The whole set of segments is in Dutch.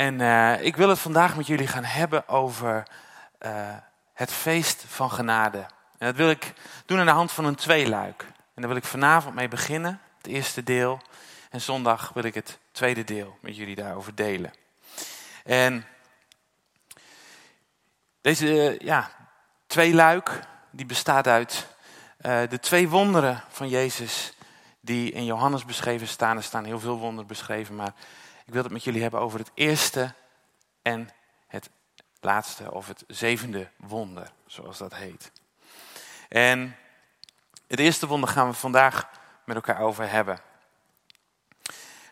En uh, ik wil het vandaag met jullie gaan hebben over uh, het feest van genade. En dat wil ik doen aan de hand van een tweeluik. En daar wil ik vanavond mee beginnen, het eerste deel. En zondag wil ik het tweede deel met jullie daarover delen. En deze uh, ja, tweeluik, die bestaat uit de twee wonderen van Jezus die in Johannes beschreven staan. Er staan heel veel wonderen beschreven, maar ik wil het met jullie hebben over het eerste en het laatste, of het zevende wonder, zoals dat heet. En het eerste wonder gaan we vandaag met elkaar over hebben.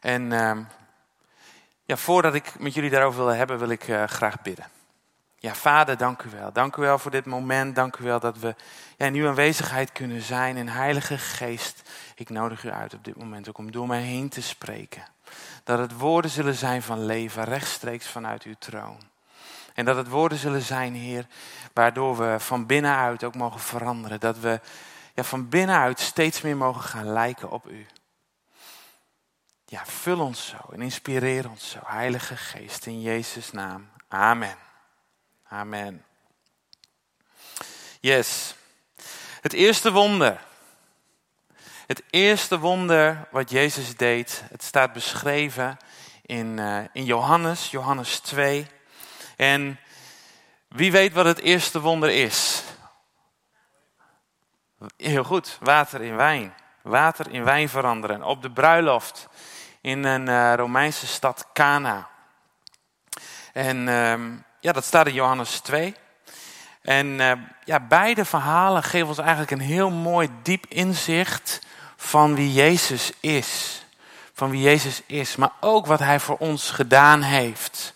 En uh, ja, voordat ik met jullie daarover wil hebben, wil ik uh, graag bidden. Ja, Vader, dank u wel. Dank u wel voor dit moment. Dank u wel dat we ja, in uw aanwezigheid kunnen zijn. En Heilige Geest, ik nodig u uit op dit moment ook om door mij heen te spreken. Dat het woorden zullen zijn van leven, rechtstreeks vanuit uw troon. En dat het woorden zullen zijn, Heer, waardoor we van binnenuit ook mogen veranderen. Dat we ja, van binnenuit steeds meer mogen gaan lijken op u. Ja, vul ons zo en inspireer ons zo, Heilige Geest, in Jezus' naam. Amen. Amen. Yes. Het eerste wonder. Het eerste wonder wat Jezus deed, het staat beschreven in, uh, in Johannes, Johannes 2. En wie weet wat het eerste wonder is? Heel goed, water in wijn. Water in wijn veranderen. Op de bruiloft in een uh, Romeinse stad Cana. En uh, ja, dat staat in Johannes 2. En uh, ja, beide verhalen geven ons eigenlijk een heel mooi diep inzicht van wie Jezus is. Van wie Jezus is, maar ook wat Hij voor ons gedaan heeft.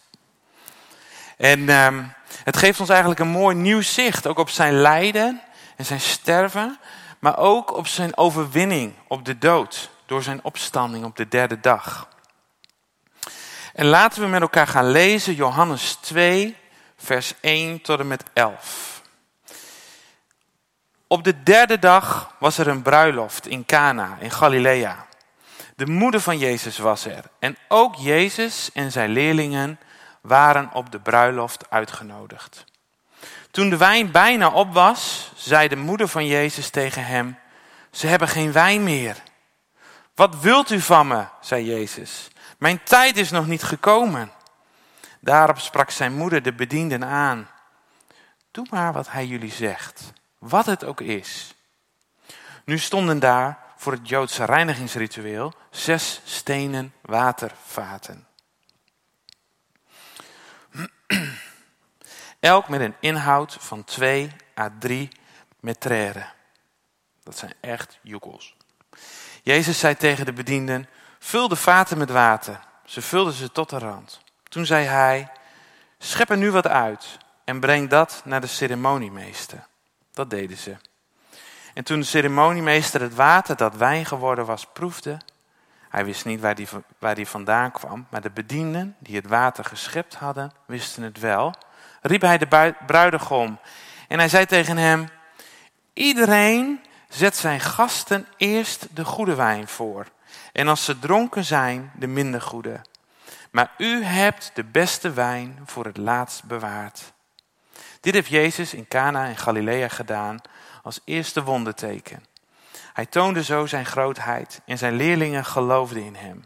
En uh, het geeft ons eigenlijk een mooi nieuw zicht, ook op zijn lijden en zijn sterven, maar ook op zijn overwinning op de dood door zijn opstanding op de derde dag. En laten we met elkaar gaan lezen Johannes 2, vers 1 tot en met 11. Op de derde dag was er een bruiloft in Cana in Galilea. De moeder van Jezus was er en ook Jezus en zijn leerlingen waren op de bruiloft uitgenodigd. Toen de wijn bijna op was, zei de moeder van Jezus tegen hem: Ze hebben geen wijn meer. Wat wilt u van me? zei Jezus. Mijn tijd is nog niet gekomen. Daarop sprak zijn moeder de bedienden aan. Doe maar wat hij jullie zegt, wat het ook is. Nu stonden daar voor het Joodse reinigingsritueel zes stenen watervaten. Elk met een inhoud van 2 à 3 metraire. Dat zijn echt joekels. Jezus zei tegen de bedienden, vul de vaten met water. Ze vulden ze tot de rand. Toen zei hij, schep er nu wat uit en breng dat naar de ceremoniemeester. Dat deden ze. En toen de ceremoniemeester het water dat wijn geworden was proefde, hij wist niet waar die, waar die vandaan kwam, maar de bedienden die het water geschept hadden, wisten het wel, riep hij de bruidegom en hij zei tegen hem, iedereen zet zijn gasten eerst de goede wijn voor en als ze dronken zijn, de minder goede. Maar u hebt de beste wijn voor het laatst bewaard. Dit heeft Jezus in Cana in Galilea gedaan als eerste wonderteken. Hij toonde zo zijn grootheid en zijn leerlingen geloofden in hem.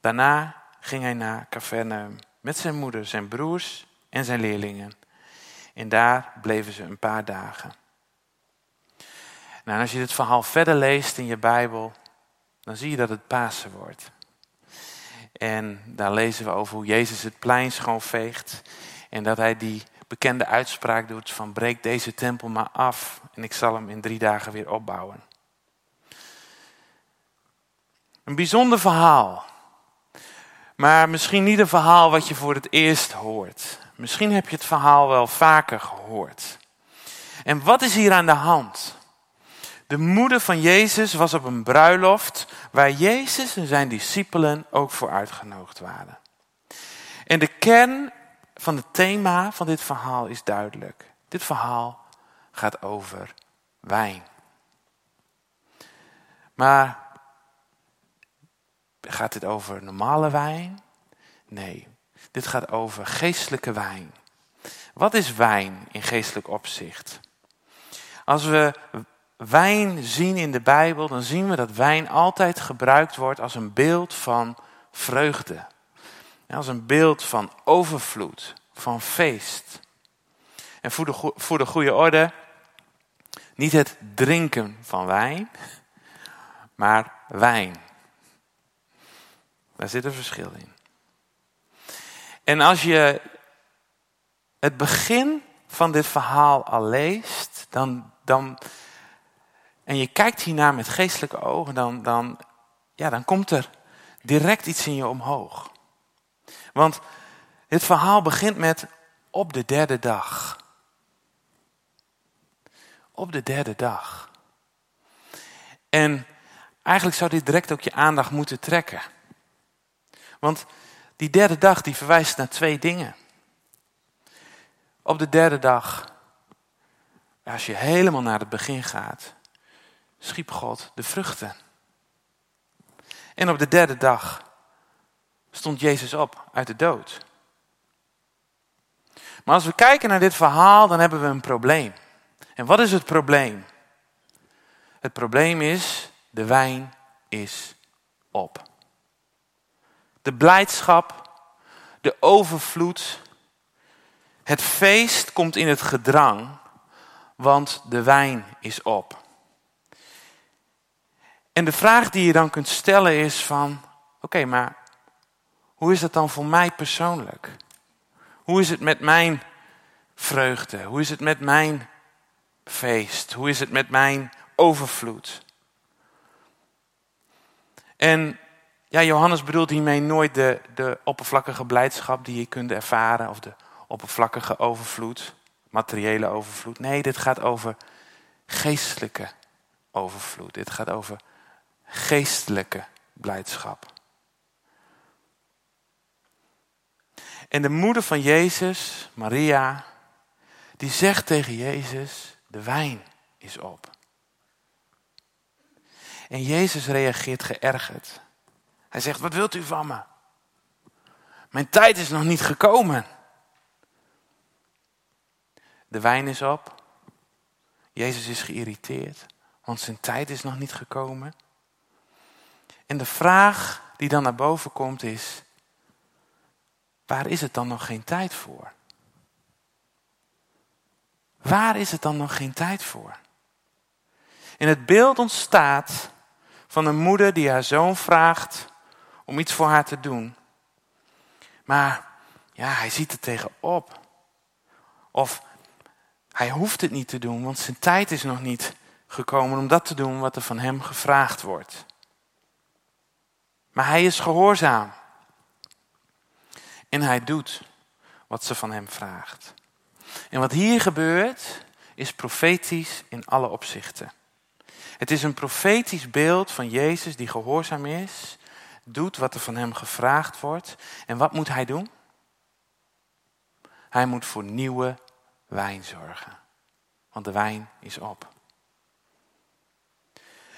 Daarna ging hij naar Capernaum met zijn moeder, zijn broers en zijn leerlingen. En daar bleven ze een paar dagen. Nou, als je dit verhaal verder leest in je Bijbel, dan zie je dat het Pasen wordt. En daar lezen we over hoe Jezus het plein schoonveegt. En dat hij die bekende uitspraak doet van breek deze tempel maar af en ik zal hem in drie dagen weer opbouwen. Een bijzonder verhaal. Maar misschien niet een verhaal wat je voor het eerst hoort. Misschien heb je het verhaal wel vaker gehoord. En wat is hier aan de hand? De moeder van Jezus was op een bruiloft waar Jezus en zijn discipelen ook voor uitgenodigd waren. En de kern van het thema van dit verhaal is duidelijk. Dit verhaal gaat over wijn. Maar gaat dit over normale wijn? Nee, Dit gaat over geestelijke wijn. Wat is wijn in geestelijk opzicht? Als we wijn zien in de Bijbel, dan zien we dat wijn altijd gebruikt wordt als een beeld van vreugde. Als een beeld van overvloed, van feest. En voor de, voor de goede orde, niet het drinken van wijn, maar wijn. Daar zit een verschil in. En als je het begin van dit verhaal al leest, dan, dan, en je kijkt hiernaar met geestelijke ogen, dan, dan, ja, dan komt er direct iets in je omhoog. Want dit verhaal begint met op de derde dag. Op de derde dag. En eigenlijk zou dit direct ook je aandacht moeten trekken. Want die derde dag die verwijst naar twee dingen. Op de derde dag, als je helemaal naar het begin gaat, schiep God de vruchten. En op de derde dag stond Jezus op uit de dood. Maar als we kijken naar dit verhaal, dan hebben we een probleem. En wat is het probleem? Het probleem is, de wijn is op. De blijdschap, de overvloed, het feest komt in het gedrang, want de wijn is op. En de vraag die je dan kunt stellen is van, oké, maar hoe is dat dan voor mij persoonlijk? Hoe is het met mijn vreugde? Hoe is het met mijn feest? Hoe is het met mijn overvloed? En ja, Johannes bedoelt hiermee nooit de, de oppervlakkige blijdschap die je kunt ervaren of de oppervlakkige overvloed, materiële overvloed. Nee, dit gaat over geestelijke overvloed. Dit gaat over geestelijke blijdschap. En de moeder van Jezus, Maria, die zegt tegen Jezus, de wijn is op. En Jezus reageert geërgerd. Hij zegt, wat wilt u van me? Mijn tijd is nog niet gekomen. De wijn is op. Jezus is geïrriteerd, want zijn tijd is nog niet gekomen. En de vraag die dan naar boven komt is, waar is het dan nog geen tijd voor? Waar is het dan nog geen tijd voor? In het beeld ontstaat van een moeder die haar zoon vraagt om iets voor haar te doen. Maar ja, hij ziet er tegenop. Of hij hoeft het niet te doen, want zijn tijd is nog niet gekomen om dat te doen wat er van hem gevraagd wordt. Maar hij is gehoorzaam. En hij doet wat ze van hem vraagt. En wat hier gebeurt, is profetisch in alle opzichten. Het is een profetisch beeld van Jezus die gehoorzaam is, doet wat er van hem gevraagd wordt. En wat moet hij doen? Hij moet voor nieuwe wijn zorgen. Want de wijn is op.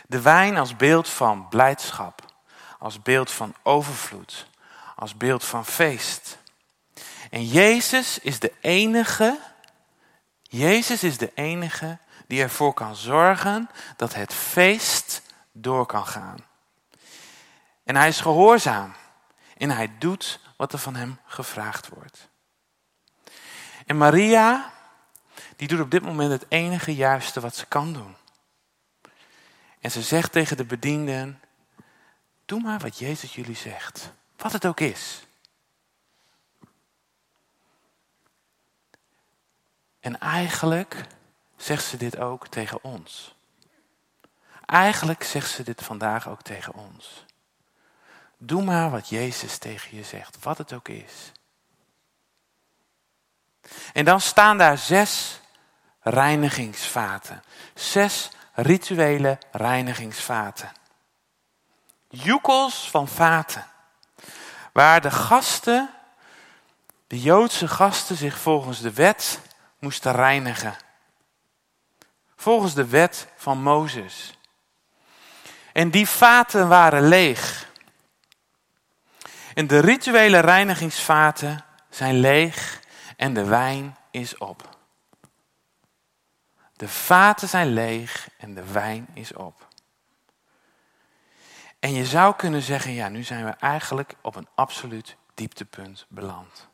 De wijn als beeld van blijdschap, als beeld van overvloed, als beeld van feest. En Jezus is de enige, Jezus is de enige die ervoor kan zorgen dat het feest door kan gaan. En hij is gehoorzaam en hij doet wat er van hem gevraagd wordt. En Maria, die doet op dit moment het enige juiste wat ze kan doen. En ze zegt tegen de bedienden, doe maar wat Jezus jullie zegt, wat het ook is. En eigenlijk zegt ze dit ook tegen ons. Eigenlijk zegt ze dit vandaag ook tegen ons. Doe maar wat Jezus tegen je zegt, wat het ook is. En dan staan daar zes reinigingsvaten. Zes rituele reinigingsvaten. Joekels van vaten. Waar de gasten, de Joodse gasten, zich volgens de wet moesten reinigen. Volgens de wet van Mozes. En die vaten waren leeg. En de rituele reinigingsvaten zijn leeg en de wijn is op. De vaten zijn leeg en de wijn is op. En je zou kunnen zeggen, ja, nu zijn we eigenlijk op een absoluut dieptepunt beland.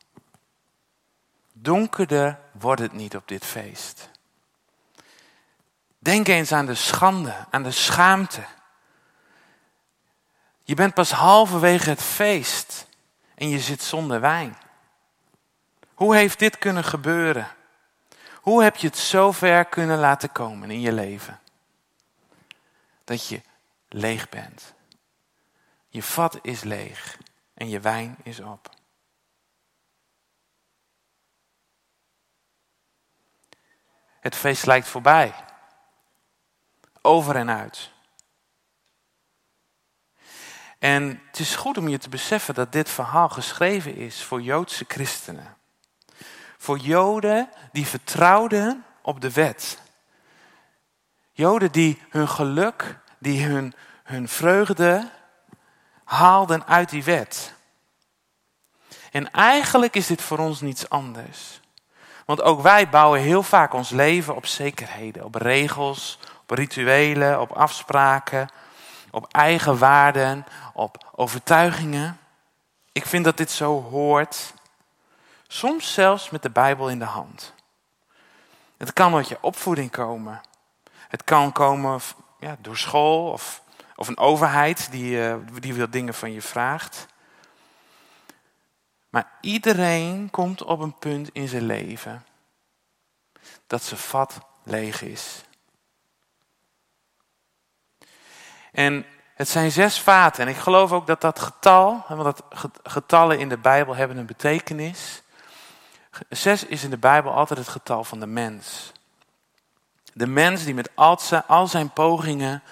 Donkerder wordt het niet op dit feest. Denk eens aan de schande, aan de schaamte. Je bent pas halverwege het feest en je zit zonder wijn. Hoe heeft dit kunnen gebeuren? Hoe heb je het zo ver kunnen laten komen in je leven? Dat je leeg bent. Je vat is leeg en je wijn is op. Het feest lijkt voorbij. Over en uit. En het is goed om je te beseffen dat dit verhaal geschreven is voor Joodse christenen. Voor Joden die vertrouwden op de wet. Joden die hun geluk, die hun, hun vreugde haalden uit die wet. En eigenlijk is dit voor ons niets anders. Want ook wij bouwen heel vaak ons leven op zekerheden, op regels, op rituelen, op afspraken, op eigen waarden, op overtuigingen. Ik vind dat dit zo hoort. Soms zelfs met de Bijbel in de hand. Het kan uit je opvoeding komen. Het kan komen ja, door school of, of een overheid die, uh, die wil dingen van je vraagt. Maar iedereen komt op een punt in zijn leven dat zijn vat leeg is. En het zijn zes vaten. En ik geloof ook dat dat getal, want dat getallen in de Bijbel hebben een betekenis. Zes is in de Bijbel altijd het getal van de mens. De mens die met al zijn pogingen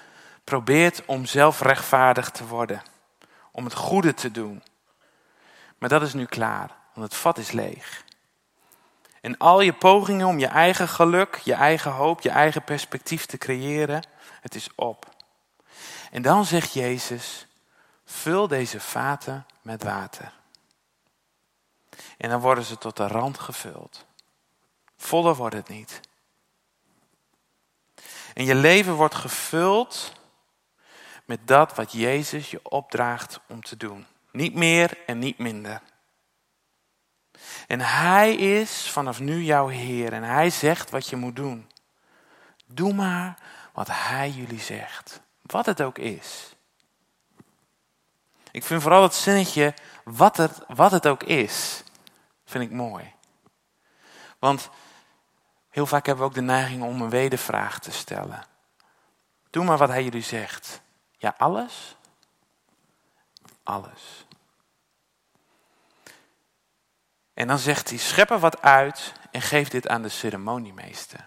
probeert om zelfrechtvaardig te worden. Om het goede te doen. Maar dat is nu klaar, want het vat is leeg. En al je pogingen om je eigen geluk, je eigen hoop, je eigen perspectief te creëren, het is op. En dan zegt Jezus, vul deze vaten met water. En dan worden ze tot de rand gevuld. Voller wordt het niet. En je leven wordt gevuld met dat wat Jezus je opdraagt om te doen. Niet meer en niet minder. En Hij is vanaf nu jouw Heer en Hij zegt wat je moet doen. Doe maar wat Hij jullie zegt, wat het ook is. Ik vind vooral het zinnetje, wat het, wat het ook is, vind ik mooi. Want heel vaak hebben we ook de neiging om een wedervraag te stellen. Doe maar wat Hij jullie zegt. Ja, alles? Alles. En dan zegt hij, schep er wat uit en geef dit aan de ceremoniemeester.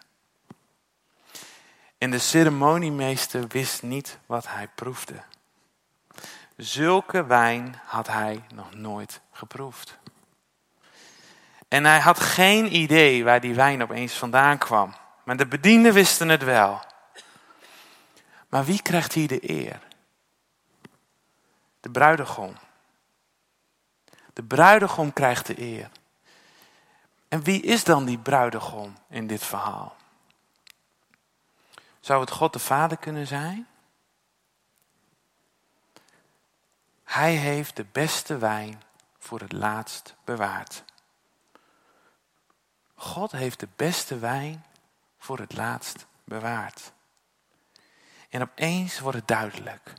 En de ceremoniemeester wist niet wat hij proefde. Zulke wijn had hij nog nooit geproefd. En hij had geen idee waar die wijn opeens vandaan kwam. Maar de bedienden wisten het wel. Maar wie krijgt hier de eer? De bruidegom. De bruidegom krijgt de eer. En wie is dan die bruidegom in dit verhaal? Zou het God de Vader kunnen zijn? Hij heeft de beste wijn voor het laatst bewaard. God heeft de beste wijn voor het laatst bewaard. En opeens wordt het duidelijk.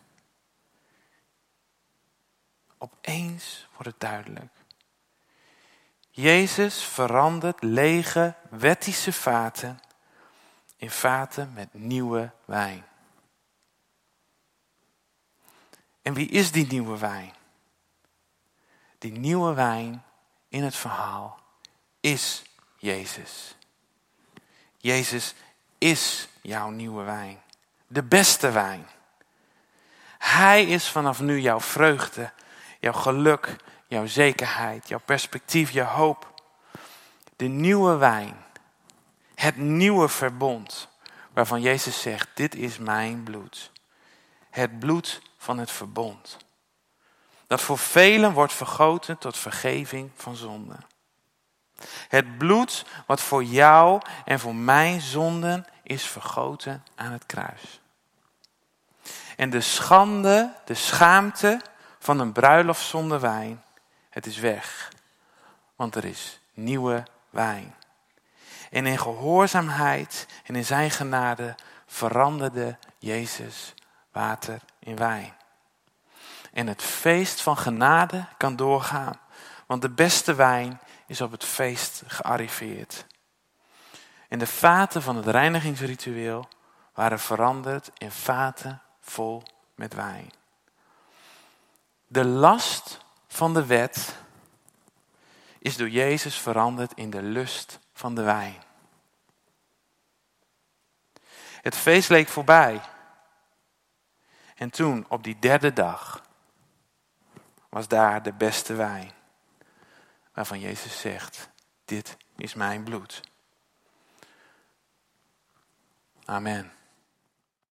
Opeens wordt het duidelijk. Jezus verandert lege wettische vaten in vaten met nieuwe wijn. En wie is die nieuwe wijn? Die nieuwe wijn in het verhaal is Jezus. Jezus is jouw nieuwe wijn. De beste wijn. Hij is vanaf nu jouw vreugde, jouw geluk, jouw zekerheid, jouw perspectief, je hoop. De nieuwe wijn. Het nieuwe verbond. Waarvan Jezus zegt, dit is mijn bloed. Het bloed van het verbond. dat voor velen wordt vergoten tot vergeving van zonden. Het bloed wat voor jou en voor mijn zonden is vergoten aan het kruis. En de schande, de schaamte van een bruiloft zonder wijn, het is weg. Want er is nieuwe wijn. En in gehoorzaamheid en in zijn genade veranderde Jezus water in wijn. En het feest van genade kan doorgaan, want de beste wijn is op het feest gearriveerd. En de vaten van het reinigingsritueel waren veranderd in vaten vol met wijn. De last van de wet is door Jezus veranderd in de lust van de wijn. Het feest leek voorbij. En toen, op die derde dag, was daar de beste wijn. Waarvan Jezus zegt, dit is mijn bloed. Amen.